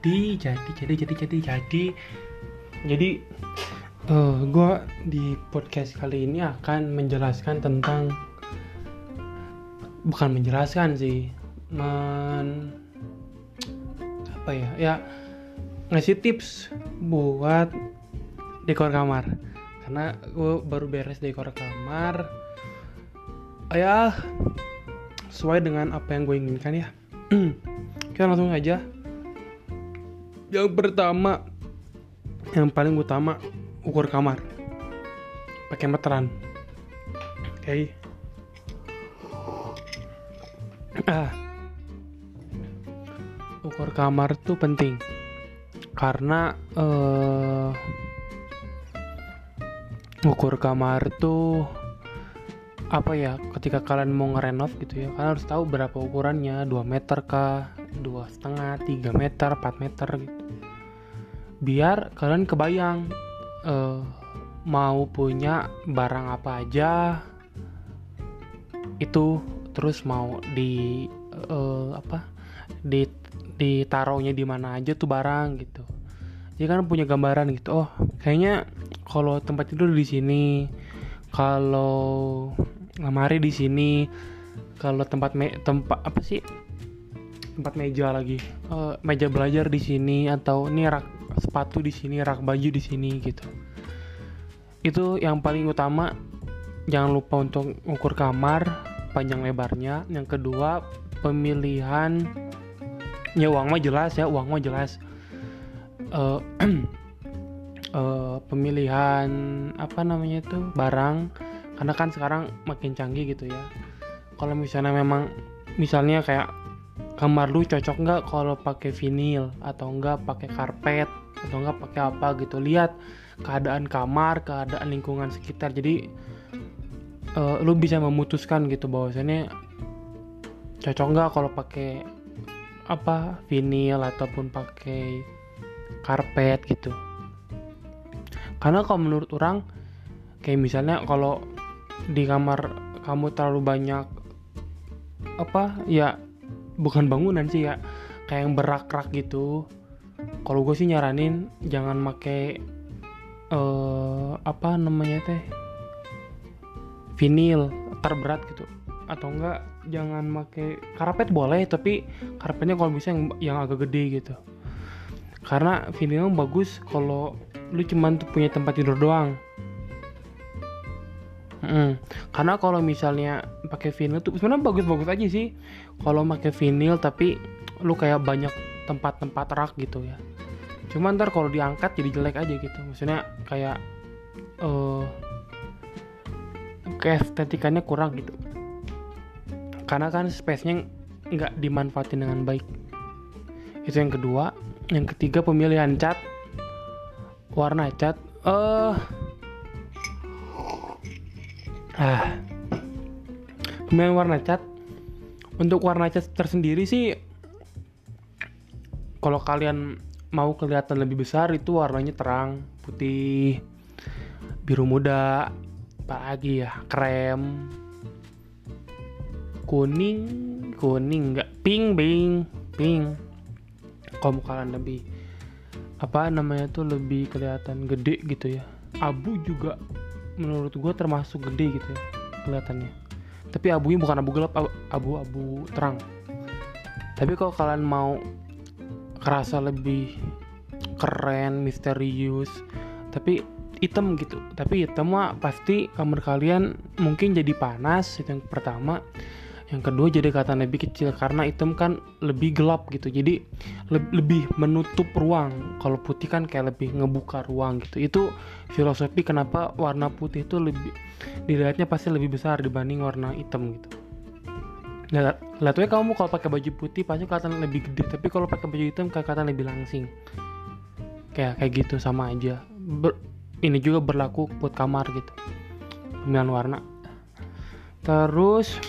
jadi jadi jadi jadi jadi jadi. Jadi uh, gue di podcast kali ini akan menjelaskan tentang bukan menjelaskan sih men apa ya ya ngasih tips buat dekor kamar. Karena gue baru beres dekor kamar ya sesuai dengan apa yang gue inginkan ya. Kita langsung aja yang pertama yang paling utama ukur kamar. Pakai meteran. Oke. Okay. ah. Ukur kamar tuh penting. Karena uh, ukur kamar tuh apa ya ketika kalian mau ngerenov gitu ya kalian harus tahu berapa ukurannya 2 meter kah dua setengah 3 meter 4 meter gitu. Biar kalian kebayang uh, mau punya barang apa aja itu terus mau di uh, apa di ditaruhnya di mana aja tuh barang gitu. Jadi kan punya gambaran gitu oh kayaknya kalau tempat tidur di sini kalau lemari di sini kalau tempat me tempat apa sih tempat meja lagi. Uh, meja belajar di sini atau ini rak sepatu di sini rak baju di sini gitu. Itu yang paling utama. Jangan lupa untuk ukur kamar panjang lebarnya. Yang kedua pemilihan. Ya uang mah jelas ya uang mah jelas. Uh, uh, pemilihan apa namanya itu barang. Karena kan sekarang makin canggih gitu ya. Kalau misalnya memang misalnya kayak kamar lu cocok nggak kalau pakai vinil? Atau enggak pakai karpet? Atau enggak pakai apa gitu? Lihat keadaan kamar keadaan lingkungan sekitar. Jadi uh, lu bisa memutuskan gitu bahwasannya cocok nggak kalau pakai apa vinil ataupun pakai karpet gitu. Karena kalau menurut orang kayak misalnya kalau di kamar kamu terlalu banyak apa ya bukan bangunan sih ya kayak yang berak-rak gitu. Kalau gue sih nyaranin jangan make uh, apa namanya teh vinil terberat gitu. Atau enggak jangan make karpet boleh tapi karpetnya kalau bisa yang, yang agak gede gitu. Karena vinil bagus kalau lu cuman punya tempat tidur doang Mm. Karena kalau misalnya pakai vinyl tuh sebenarnya bagus-bagus aja sih. Kalau pakai vinyl tapi lu kayak banyak tempat-tempat rak gitu ya. Cuma ntar kalau diangkat jadi jelek aja gitu. Maksudnya kayak uh, keestetikannya kurang gitu. Karena kan space-nya nggak dimanfaatin dengan baik. Itu yang kedua. Yang ketiga pemilihan cat. Warna cat. Eh uh, ah. Pemilihan warna cat. Untuk warna cat tersendiri sih kalau kalian mau kelihatan lebih besar itu warnanya terang putih biru muda apalagi ya krem kuning kuning nggak pink pink pink. Kalau kalian lebih apa namanya tuh lebih kelihatan gede gitu ya. Abu juga menurut gue termasuk gede gitu ya kelihatannya. Tapi abunya bukan abu gelap abu-abu terang. Tapi kalau kalian mau kerasa lebih keren misterius tapi hitam gitu. Tapi hitam mah pasti kamar kalian mungkin jadi panas itu yang pertama yang kedua jadi kata lebih kecil karena hitam kan lebih gelap gitu. Jadi le lebih menutup ruang. Kalau putih kan kayak lebih ngebuka ruang gitu. Itu filosofi kenapa warna putih itu lebih dilihatnya pasti lebih besar dibanding warna hitam gitu. Nah lihatnya kamu kalau pakai baju putih pasti kelihatan lebih gede. Tapi kalau pakai baju hitam kelihatan lebih langsing. Kayak kayak gitu sama aja. Ber ini juga berlaku buat kamar gitu. Pemilihan warna. Terus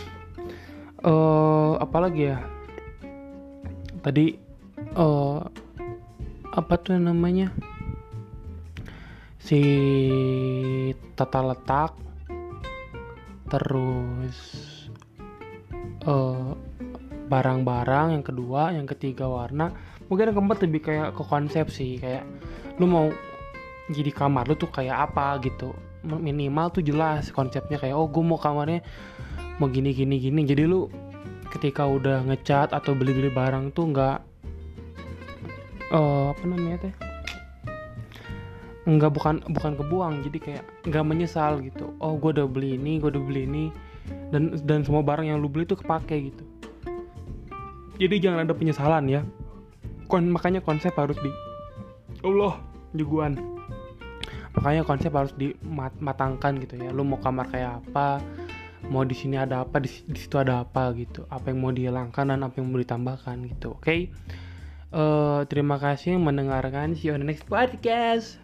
uh, apa lagi ya? Tadi uh, apa tuh namanya? Si tata letak terus barang barang-barang yang kedua yang ketiga warna. Mungkin yang keempat lebih kayak ke konsep sih kayak lu mau jadi kamar lu tuh kayak apa gitu. Minimal tuh jelas konsepnya kayak oh gue mau kamarnya mau gini gini gini. Jadi lu ketika udah ngecat atau beli beli barang tuh nggak uh, apa namanya teh? Nggak bukan bukan kebuang. Jadi kayak nggak menyesal gitu. Oh gue udah beli ini gue udah beli ini. Dan dan semua barang yang lu beli tuh kepake gitu. Jadi jangan ada penyesalan ya. Kon, makanya konsep harus di Allah jagoan. Makanya konsep harus dimatangkan gitu ya. Lu mau kamar kayak apa mau di sini ada apa di, situ ada apa gitu. Apa yang mau dihilangkan dan apa yang mau ditambahkan gitu oke? Okay? uh, terima kasih mendengarkan. See you on the next podcast